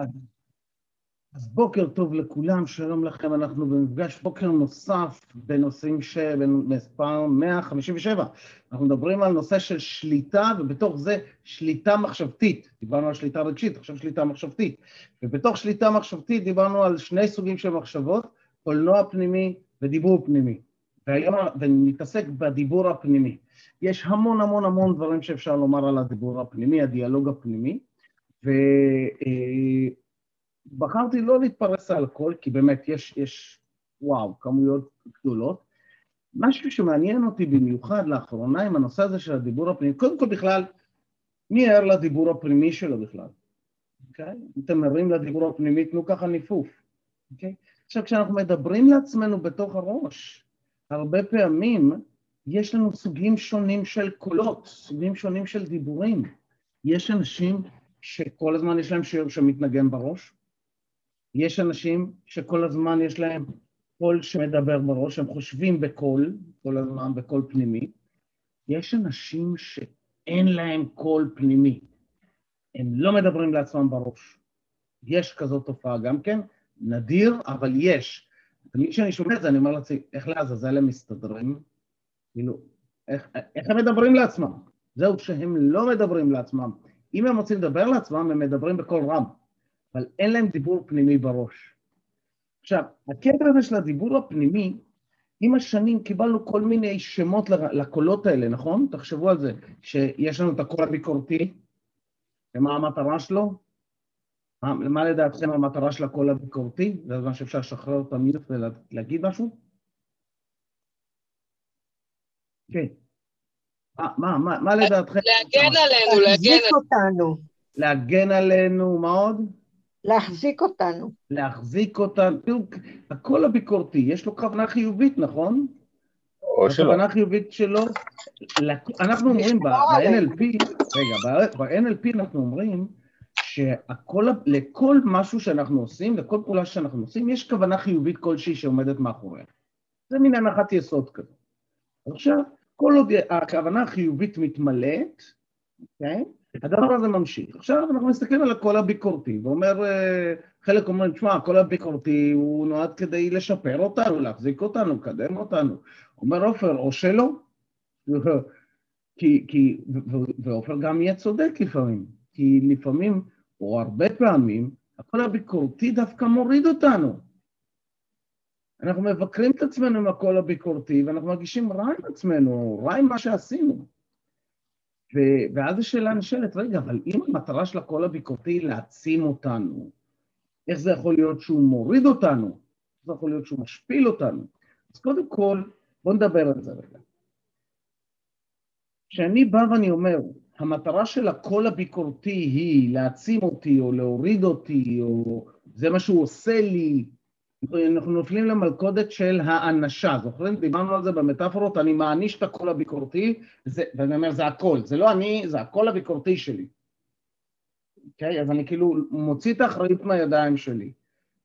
אז, אז בוקר טוב לכולם, שלום לכם, אנחנו במפגש בוקר נוסף בנושאים שבמספר 157. אנחנו מדברים על נושא של שליטה, ובתוך זה שליטה מחשבתית. דיברנו על שליטה רגשית, עכשיו שליטה מחשבתית. ובתוך שליטה מחשבתית דיברנו על שני סוגים של מחשבות, קולנוע פנימי ודיבור פנימי. והיום נתעסק בדיבור הפנימי. יש המון המון המון דברים שאפשר לומר על הדיבור הפנימי, הדיאלוג הפנימי. ובחרתי לא להתפרס על הכל, כי באמת יש, יש, וואו, כמויות גדולות. משהו שמעניין אותי במיוחד לאחרונה עם הנושא הזה של הדיבור הפנימי, קודם כל בכלל, מי ער לדיבור הפנימי שלו בכלל? אוקיי? Okay? אתם ערים לדיבור הפנימי, תנו ככה ניפוף. אוקיי? עכשיו, כשאנחנו מדברים לעצמנו בתוך הראש, הרבה פעמים יש לנו סוגים שונים של קולות, סוגים שונים של דיבורים. יש אנשים שכל הזמן יש להם שיר שמתנגן בראש. יש אנשים שכל הזמן יש להם קול שמדבר בראש, הם חושבים בקול, כל הזמן בקול פנימי. יש אנשים שאין להם קול פנימי, הם לא מדברים לעצמם בראש. יש כזאת תופעה גם כן, נדיר, אבל יש. תמיד כשאני שומע את זה, אני אומר לעצמי, איך לעזאזל הם מסתדרים? כאילו, איך, איך הם מדברים לעצמם? זהו, שהם לא מדברים לעצמם. אם הם רוצים לדבר לעצמם, הם מדברים בקול רם, אבל אין להם דיבור פנימי בראש. עכשיו, הקטע הזה של הדיבור הפנימי, עם השנים קיבלנו כל מיני שמות לקולות האלה, נכון? תחשבו על זה, שיש לנו את הקול הביקורתי, ומה המטרה שלו? מה, מה לדעתכם המטרה של הקול הביקורתי? זה הזמן שאפשר לשחרר את המיוט ולהגיד משהו? כן. מה, מה, מה לדעתכם? להגן עלינו, להגן אותנו. להגן עלינו, מה עוד? להחזיק אותנו. להחזיק אותנו. תראו, הקול הביקורתי, יש לו כוונה חיובית, נכון? או שלא. הכוונה החיובית שלו, אנחנו אומרים ב-NLP, רגע, ב-NLP אנחנו אומרים שלכל משהו שאנחנו עושים, לכל פעולה שאנחנו עושים, יש כוונה חיובית כלשהי שעומדת מאחוריה. זה מין הנחת יסוד כזה. עכשיו, כל עוד הכוונה החיובית מתמלאת, אוקיי? הדבר הזה ממשיך. עכשיו אנחנו מסתכלים על הקול הביקורתי, ואומר, אה, חלק אומרים, תשמע, הקול הביקורתי הוא נועד כדי לשפר אותנו, להחזיק אותנו, לקדם אותנו. אומר עופר, או שלא. כי, כי, ועופר גם יהיה צודק לפעמים, כי לפעמים, או הרבה פעמים, הקול הביקורתי דווקא מוריד אותנו. אנחנו מבקרים את עצמנו עם הקול הביקורתי, ואנחנו מרגישים רע עם עצמנו, רע עם מה שעשינו. ו- ואז השאלה נשאלת, רגע, אבל אם המטרה של הקול הביקורתי היא להעצים אותנו, איך זה יכול להיות שהוא מוריד אותנו? איך זה יכול להיות שהוא משפיל אותנו? אז קודם כל, בואו נדבר על זה רגע. כשאני בא ואני אומר, המטרה של הקול הביקורתי היא להעצים אותי, או להוריד אותי, או זה מה שהוא עושה לי, אנחנו נופלים למלכודת של האנשה, זוכרים? דיברנו על זה במטאפורות, אני מעניש את הקול הביקורתי, זה, ואני אומר, זה הכל, זה לא אני, זה הקול הביקורתי שלי. אוקיי? Okay? אז אני כאילו מוציא את האחריות מהידיים שלי.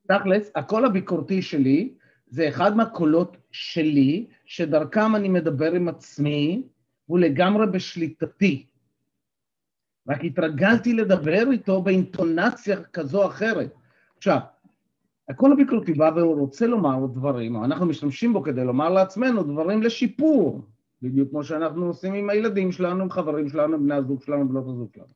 תכלס, הקול הביקורתי שלי זה אחד מהקולות שלי, שדרכם אני מדבר עם עצמי, הוא לגמרי בשליטתי. רק התרגלתי לדבר איתו באינטונציה כזו או אחרת. עכשיו, הקול הביקורתי בא והוא רוצה לומר דברים, או אנחנו משתמשים בו כדי לומר לעצמנו דברים לשיפור, בדיוק כמו שאנחנו עושים עם הילדים שלנו, עם חברים שלנו, בני הזוג שלנו, בנות הזוג שלנו.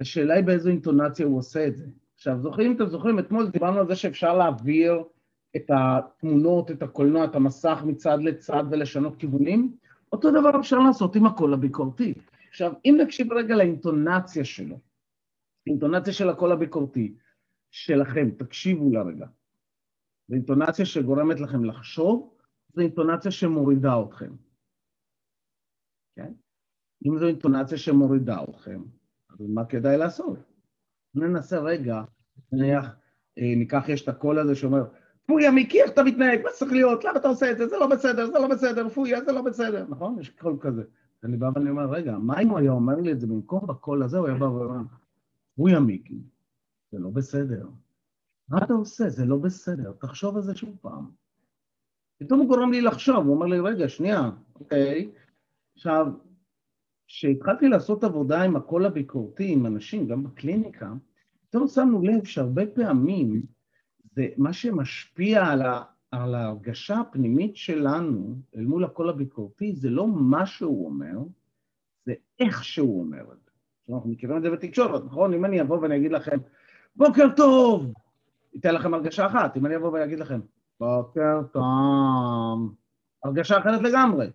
השאלה היא באיזו אינטונציה הוא עושה את זה. עכשיו, זוכרים, אתם זוכרים, אתמול דיברנו על זה שאפשר להעביר את התמונות, את הקולנוע, את המסך מצד לצד ולשנות כיוונים? אותו דבר אפשר לעשות עם הקול הביקורתי. עכשיו, אם נקשיב רגע לאינטונציה שלו, אינטונציה של הקול הביקורתי, שלכם, תקשיבו לה רגע. זו אינטונציה שגורמת לכם לחשוב, זו אינטונציה שמורידה אתכם. כן? אם זו אינטונציה שמורידה אתכם, אז מה כדאי לעשות? ננסה רגע, נניח, אה, ניקח, יש את הקול הזה שאומר, פויה, מיקי, איך אתה מתנהג? מה צריך להיות? למה אתה עושה את זה? זה לא בסדר, זה לא בסדר, פויה, זה לא בסדר, נכון? יש קול כזה. אני בא ואני אומר, רגע, מה אם הוא היה אומר לי את זה במקום בקול הזה, הוא היה בא ואומר, פויה, מיקי, זה לא בסדר. מה אתה עושה? זה לא בסדר, תחשוב על זה שוב פעם. פתאום הוא גורם לי לחשוב, הוא אומר לי, רגע, שנייה, אוקיי. עכשיו, כשהתחלתי לעשות עבודה עם הקול הביקורתי, עם אנשים, גם בקליניקה, פתאום שמנו לב שהרבה פעמים זה מה שמשפיע על, ה, על ההרגשה הפנימית שלנו אל מול הקול הביקורתי, זה לא מה שהוא אומר, זה איך שהוא אומר את זה. אנחנו מכירים את זה בתקשורת, נכון? אם אני אבוא ואני אגיד לכם, בוקר טוב, ייתן לכם הרגשה אחת. אם אני אבוא ואגיד לכם, בוקר טוב, הרגשה אחרת לגמרי.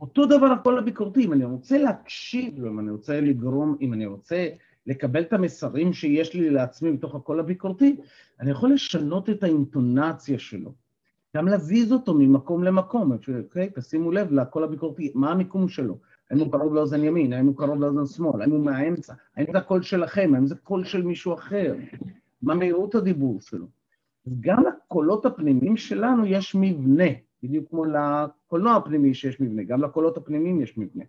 אותו דבר הקול הביקורתי, אם אני רוצה להקשיב, אם אני רוצה לגרום, אם אני רוצה לקבל את המסרים שיש לי לעצמי מתוך הקול הביקורתי, אני יכול לשנות את האינטונציה שלו. גם להזיז אותו ממקום למקום, אוקיי? תשימו לב לקול הביקורתי, מה המיקום שלו? האם הוא קרוב לאוזן ימין, האם הוא קרוב לאוזן שמאל, האם הוא מהאמצע, האם זה הקול שלכם, האם זה קול של מישהו אחר, מה מהירות הדיבור שלו. אז גם לקולות הפנימיים שלנו יש מבנה, בדיוק כמו לקולנוע הפנימי שיש מבנה, גם לקולות הפנימיים יש מבנה.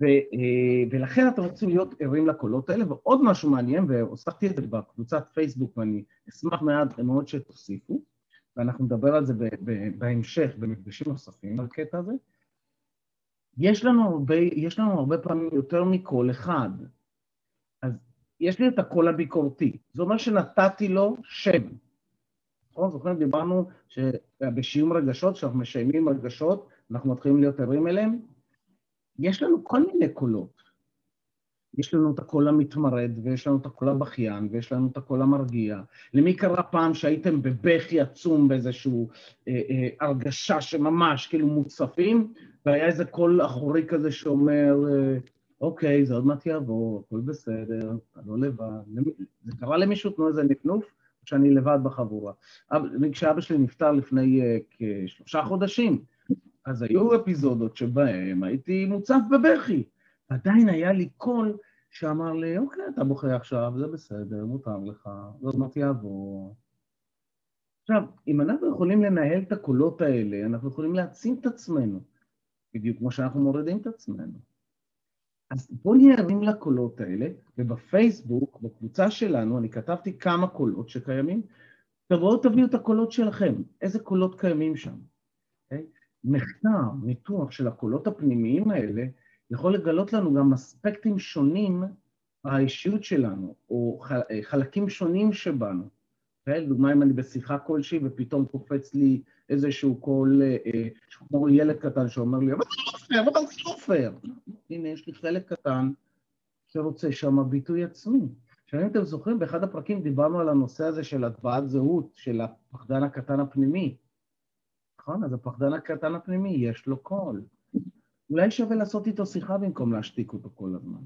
ו, אה, ולכן אתם רוצים להיות ערים לקולות האלה, ועוד משהו מעניין, והוספתי את זה בקבוצת פייסבוק, ואני אשמח מעט מאוד שתוסיפו, ואנחנו נדבר על זה בהמשך, במפגשים נוספים, על הקטע הזה. יש לנו הרבה, יש לנו הרבה פעמים יותר מקול אחד. אז יש לי את הקול הביקורתי, זה אומר שנתתי לו שם. נכון? זוכרים, דיברנו שבשיום רגשות, כשאנחנו משיימים רגשות, אנחנו מתחילים להיות ערים אליהם. יש לנו כל מיני קולות. יש לנו את הקול המתמרד, ויש לנו את הקול הבכיין, ויש לנו את הקול המרגיע. למי קרה פעם שהייתם בבכי עצום באיזושהי אה, אה, הרגשה שממש כאילו מוצפים, והיה איזה קול אחורי כזה שאומר, אה, אוקיי, זה עוד מעט יעבור, הכל בסדר, אתה לא לבד. זה קרה למישהו, תנו איזה נפנוף, שאני לבד בחבורה. כשאבא שלי נפטר לפני uh, כשלושה חודשים, אז היו אפיזודות שבהם הייתי מוצף בבכי. עדיין היה לי קול שאמר לי, אוקיי, אתה בוכה עכשיו, זה בסדר, מותר לך, זה עוד מעט יעבור. עכשיו, אם אנחנו יכולים לנהל את הקולות האלה, אנחנו יכולים להעצים את עצמנו, בדיוק כמו שאנחנו מורידים את עצמנו. אז בואו נהיה ערים לקולות האלה, ובפייסבוק, בקבוצה שלנו, אני כתבתי כמה קולות שקיימים, תבואו תביאו את הקולות שלכם, איזה קולות קיימים שם. Okay? אוקיי? מחקר, ניתוח של הקולות הפנימיים האלה, יכול לגלות לנו גם אספקטים שונים באישיות שלנו, או חלקים שונים שבנו. אוקיי? לדוגמה, אם אני בשיחה כלשהי ופתאום קופץ לי איזשהו קול, אה, כמו ילד קטן שאומר לי, אבל לא פייר, אבל פייר. הנה, יש לי חלק קטן שרוצה שם ביטוי עצמי. עכשיו, אם אתם זוכרים, באחד הפרקים דיברנו על הנושא הזה של הטבעת זהות, של הפחדן הקטן הפנימי. נכון? אז הפחדן הקטן הפנימי, יש לו קול. אולי שווה לעשות איתו שיחה במקום להשתיק אותו כל הזמן.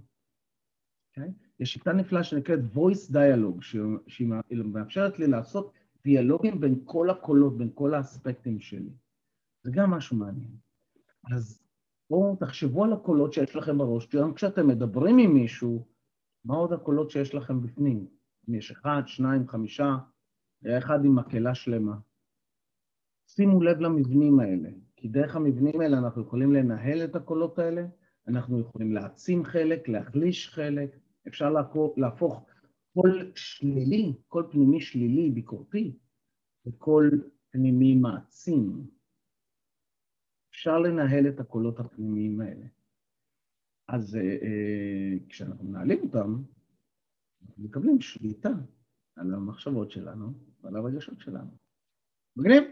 Okay? יש שיטה נפלאה שנקראת voice dialogue, שהיא מאפשרת לי לעשות דיאלוגים בין כל הקולות, בין כל האספקטים שלי. זה גם משהו מעניין. אז בואו תחשבו על הקולות שיש לכם בראש, גם כשאתם מדברים עם מישהו, מה עוד הקולות שיש לכם בפנים? אם יש אחד, שניים, חמישה, אחד עם מקהלה שלמה. שימו לב למבנים האלה, כי דרך המבנים האלה אנחנו יכולים לנהל את הקולות האלה, אנחנו יכולים להעצים חלק, להחליש חלק, אפשר להפוך קול שלילי, קול פנימי שלילי, ביקורתי, וקול פנימי מעצים. אפשר לנהל את הקולות הפנימיים האלה. אז אה, אה, כשאנחנו מנהלים אותם, אנחנו מקבלים שליטה על המחשבות שלנו ועל הרגשות שלנו. מגניב?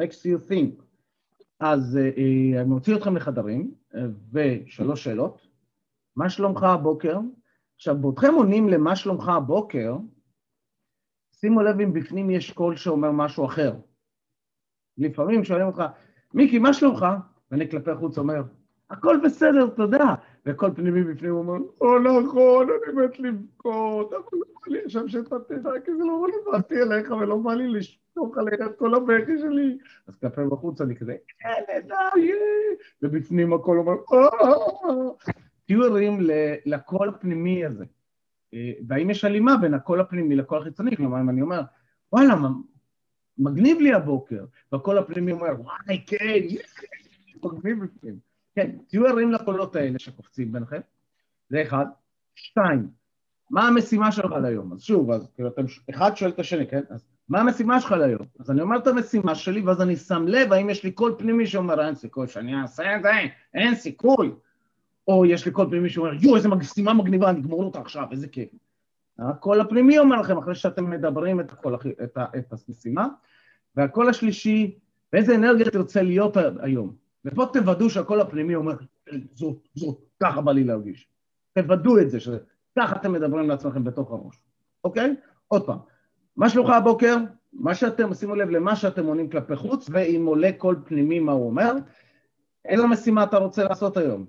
makes you think. אז אה, אה אני מוציא אתכם לחדרים, אה, ושלוש שאלות. מה שלומך הבוקר? עכשיו, בעודכם עונים למה שלומך הבוקר, שימו לב אם בפנים יש קול שאומר משהו אחר. לפעמים שואלים אותך, מיקי, מה שלומך? ואני כלפי חוץ אומר, הכל בסדר, תודה. וכל פנימי בפנים אומר, או נכון, אני מת לבכות, אבל לא בא לי עכשיו שתתת, כי זה לא רלוונטי אליך ולא בא לי לשתוך עליך את כל הבכי שלי. אז כלפי בחוץ אני כזה, כן, די, ובפנים הכל אומר, תהיו ערים לקול הפנימי הזה. אה, והאם יש הלימה בין הקול הפנימי לקול החיצוני? כלומר, אם אני אומר, וואלה, מגניב לי הבוקר, והקול הפנימי אומר, וואי, כן, מגניב בפנים. כן, תהיו ערים לקולות האלה שקופצים ביניכם, זה אחד. שתיים, מה המשימה שלך להיום? אז שוב, אז כאילו אתם, אחד שואל את השני, כן? אז מה המשימה שלך להיום? אז אני אומר את המשימה שלי, ואז אני שם לב האם יש לי קול פנימי שאומר, אין סיכוי שאני אעשה את זה, אין סיכוי. או יש לי קול פנימי שאומר, יואו, איזה משימה מגניבה, אני אגמור אותה עכשיו, איזה כיף. הקול הפנימי אומר לכם, אחרי שאתם מדברים את, הקול, את, ה, את המשימה, והקול השלישי, באיזה אנרגיה תרצה להיות היום. ופה תוודאו שהקול הפנימי אומר, זו, זו, ככה בא לי להרגיש. תוודאו את זה, שככה אתם מדברים לעצמכם בתוך הראש, אוקיי? עוד פעם, מה שלומך הבוקר? מה שאתם, שימו לב למה שאתם עונים כלפי חוץ, ואם עולה קול פנימי מה הוא אומר, איזו משימה אתה רוצה לעשות היום?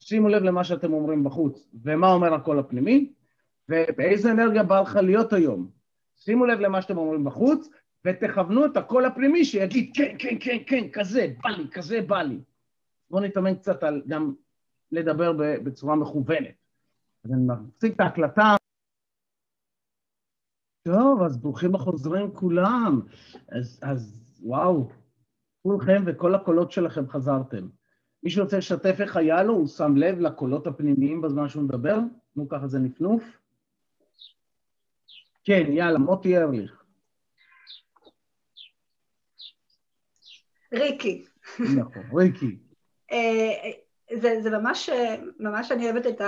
שימו לב למה שאתם אומרים בחוץ, ומה אומר הקול הפנימי, ובאיזה אנרגיה בא לך להיות היום. שימו לב למה שאתם אומרים בחוץ, ותכוונו את הקול הפנימי שיגיד כן, כן, כן, כן, כזה, בא לי, כזה בא לי. בואו נתאמן קצת על גם לדבר בצורה מכוונת. אז אני מפסיק את ההקלטה. טוב, אז ברוכים החוזרים כולם. אז, אז וואו, כולכם וכל הקולות שלכם חזרתם. מישהו רוצה לשתף איך היה לו? הוא שם לב לקולות הפנימיים בזמן שהוא מדבר? תנו ככה זה נפנוף. כן, יאללה, מוטי ארליך. ריקי. נכון, ריקי. אה, זה, זה ממש, ממש אני אוהבת את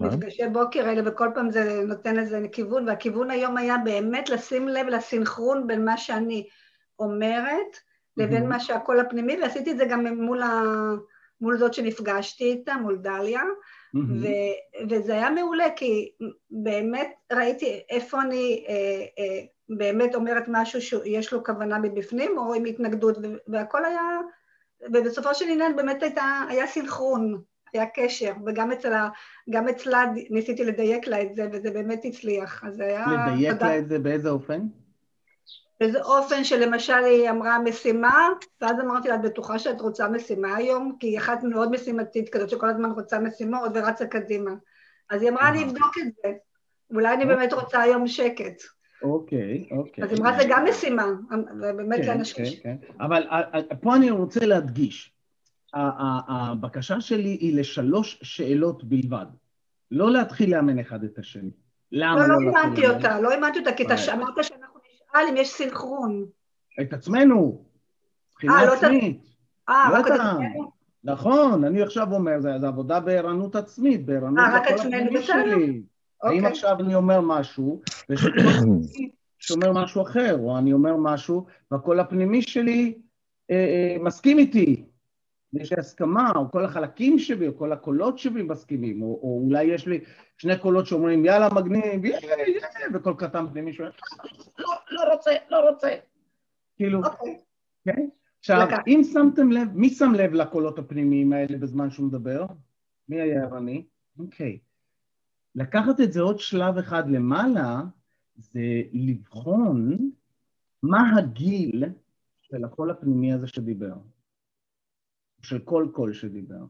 המפגשי בוקר האלה, וכל פעם זה נותן איזה כיוון, והכיוון היום היה באמת לשים לב לסינכרון בין מה שאני אומרת לבין מה שהקול הפנימי, ועשיתי את זה גם מול, ה, מול זאת שנפגשתי איתה, מול דליה, ו, וזה היה מעולה, כי באמת ראיתי איפה אני אה, אה, באמת אומרת משהו שיש לו כוונה מבפנים, או עם התנגדות, והכל היה, ובסופו של עניין באמת הייתה, היה סינכרון, היה קשר, וגם אצלה, גם אצלה ניסיתי לדייק לה את זה, וזה באמת הצליח, אז היה... לדייק לה את זה באיזה אופן? באיזה אופן שלמשל היא אמרה משימה, ואז אמרתי לה, את בטוחה שאת רוצה משימה היום? כי היא אחת מאוד משימתית כזאת שכל הזמן רוצה משימות ורצה קדימה. אז היא אמרה, אני אבדוק את זה, אולי אני באמת רוצה היום שקט. אוקיי, אוקיי. אז היא אמרה, זה גם משימה, ובאמת כן, לאנשים... כן, כן. אבל פה אני רוצה להדגיש, הבקשה שלי היא לשלוש שאלות בלבד. לא להתחיל לאמן אחד את השני. למה לא, לא הבנתי אותה, לא הבנתי אותה, כי אתה אמרת שאנחנו נשאל אם יש סינכרון. את עצמנו. מבחינה לא עצמית. אה, לא רק את עצמנו? נכון, אני עכשיו אומר, זה זה עבודה בערנות עצמית, בערנות אה, עצמנו, הפנימי בסדר. שלי. האם אוקיי. עכשיו אני אומר משהו, ושקול הפנימי שאומר משהו אחר, או אני אומר משהו, והקול הפנימי שלי אה, אה, מסכים איתי. יש לי הסכמה, או כל החלקים שלי, או כל הקולות שלי מסכימים, או, או אולי יש לי שני קולות שאומרים, יאללה, מגניב, יא, יא, וקול קטן פנימי שאומר, לא, לא רוצה, לא רוצה. כאילו, אוקיי. כן? עכשיו, לקח. אם שמתם לב, מי שם לב לקולות הפנימיים האלה בזמן שהוא מדבר? מי היה ערני? אוקיי. לקחת את זה עוד שלב אחד למעלה, זה לבחון מה הגיל של הקול הפנימי הזה שדיבר, של כל קול שדיבר,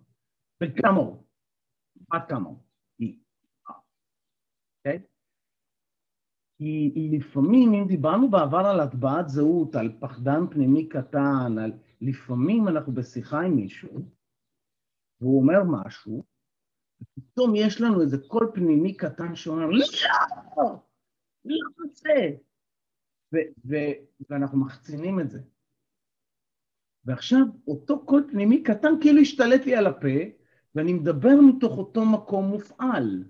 וכמה הוא, בת כמה הוא, היא. אוקיי? כי לפעמים, אם דיברנו בעבר על הטבעת זהות, על פחדן פנימי קטן, על לפעמים אנחנו בשיחה עם מישהו, והוא אומר משהו, ופתאום יש לנו איזה קול פנימי קטן שאומר, לא, לא רוצה. ו- ו- ואנחנו מחצינים את זה. ועכשיו אותו קול פנימי קטן כאילו השתלט לי על הפה, ואני מדבר מתוך אותו מקום מופעל.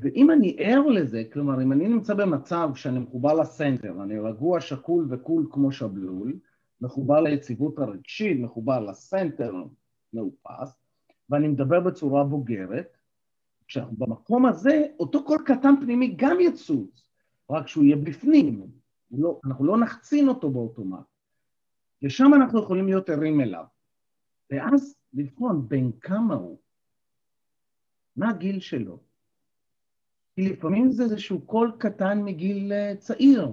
ואם אני ער לזה, כלומר, אם אני נמצא במצב שאני מחובר לסנטר, אני רגוע, שקול וקול כמו שבלול, מחובר ליציבות הרגשית, מחובר לסנטר, מאופס, ואני מדבר בצורה בוגרת, כשאנחנו במקום הזה, אותו קול קטן פנימי גם יצוץ, רק שהוא יהיה בפנים, לא, אנחנו לא נחצין אותו באוטומט. ושם אנחנו יכולים להיות ערים אליו. ואז לבחון בין כמה הוא, מה הגיל שלו. כי לפעמים זה איזשהו קול קטן מגיל אה, צעיר,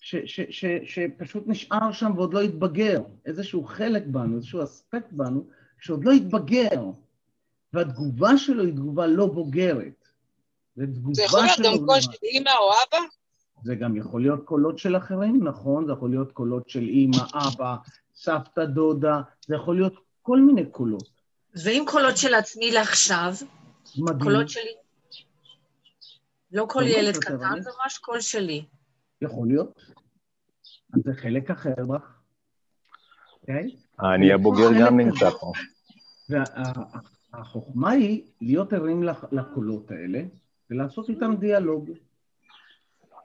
ש, ש, ש, שפשוט נשאר שם ועוד לא התבגר, איזשהו חלק בנו, איזשהו אספקט בנו, שעוד לא התבגר, והתגובה שלו היא תגובה לא בוגרת. זה יכול להיות שלו גם קול של אימא או אבא? זה גם יכול להיות קולות של אחרים, נכון, זה יכול להיות קולות של אימא, אבא, סבתא, דודה, זה יכול להיות כל מיני קולות. ואם קולות של עצמי לעכשיו, מדהים. קולות שלי, לא כל ילד קטן, זה ממש קול שלי. יכול להיות. אז זה חלק אחר בך, אוקיי? אני הבוגר גם נמצא פה. והחוכמה היא להיות ערים לקולות האלה, ולעשות איתם דיאלוג.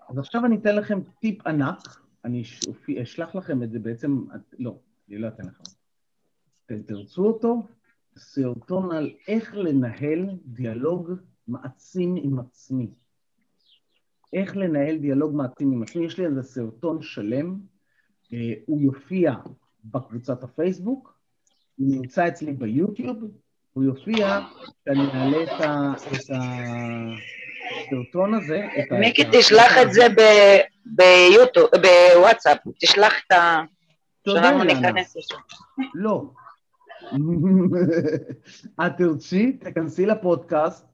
אז עכשיו אני אתן לכם טיפ ענק, אני אש- אשלח לכם את זה בעצם, לא, אני לא אתן לכם. אתם תרצו אותו, סרטון על איך לנהל דיאלוג מעצים עם עצמי. איך לנהל דיאלוג מעצים עם עצמי. יש לי על זה סרטון שלם, אה, הוא יופיע בקבוצת הפייסבוק, הוא נמצא אצלי ביוטיוב, הוא יופיע כשאני אעלה את ה- את הסרטון הזה. את מיקי, ה- תשלח את זה ב- ביוטיוב, בוואטסאפ, תשלח את ה... תודה, שאנחנו אילנה. ניכנס לשם. לא. את תרצי, תכנסי לפודקאסט,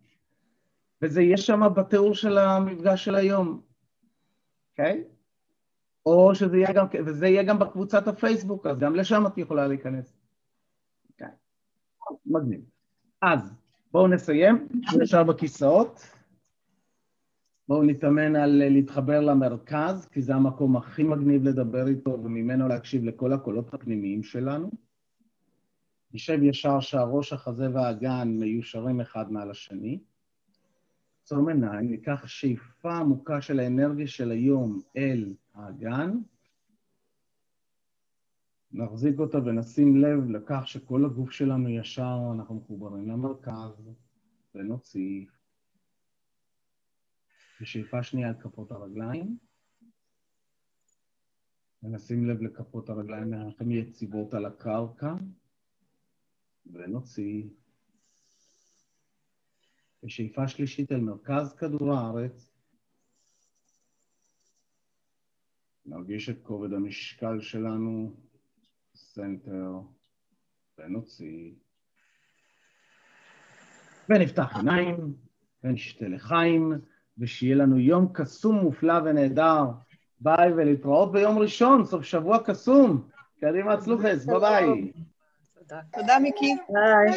וזה יהיה שם בתיאור של המפגש של היום, אוקיי? או שזה יהיה גם, וזה יהיה גם בקבוצת הפייסבוק, אז גם לשם את יכולה להיכנס. אוקיי. מגניב. אז, בואו נסיים, ישר בכיסאות. בואו נתאמן על להתחבר למרכז, כי זה המקום הכי מגניב לדבר איתו וממנו להקשיב לכל הקולות הפנימיים שלנו. נשב ישר שהראש, החזה והאגן מיושרים אחד מעל השני. עצום עיניים, ניקח שאיפה עמוקה של האנרגיה של היום אל האגן. נחזיק אותה ונשים לב לכך שכל הגוף שלנו ישר, אנחנו מחוברים למרכז, ונוציא. ושאיפה שנייה על כפות הרגליים. ונשים לב לכפות הרגליים, הן יציבות על הקרקע, ונוציא. ושאיפה שלישית אל מרכז כדור הארץ. נרגיש את כובד המשקל שלנו, סנטר, ונוציא. ונפתח עיניים, ונשתה לחיים, ושיהיה לנו יום קסום, מופלא ונהדר. ביי, ולהתראות ביום ראשון, סוף שבוע קסום. קדימה צלוחס, ביי ביי. תודה. תודה, מיקי. ביי.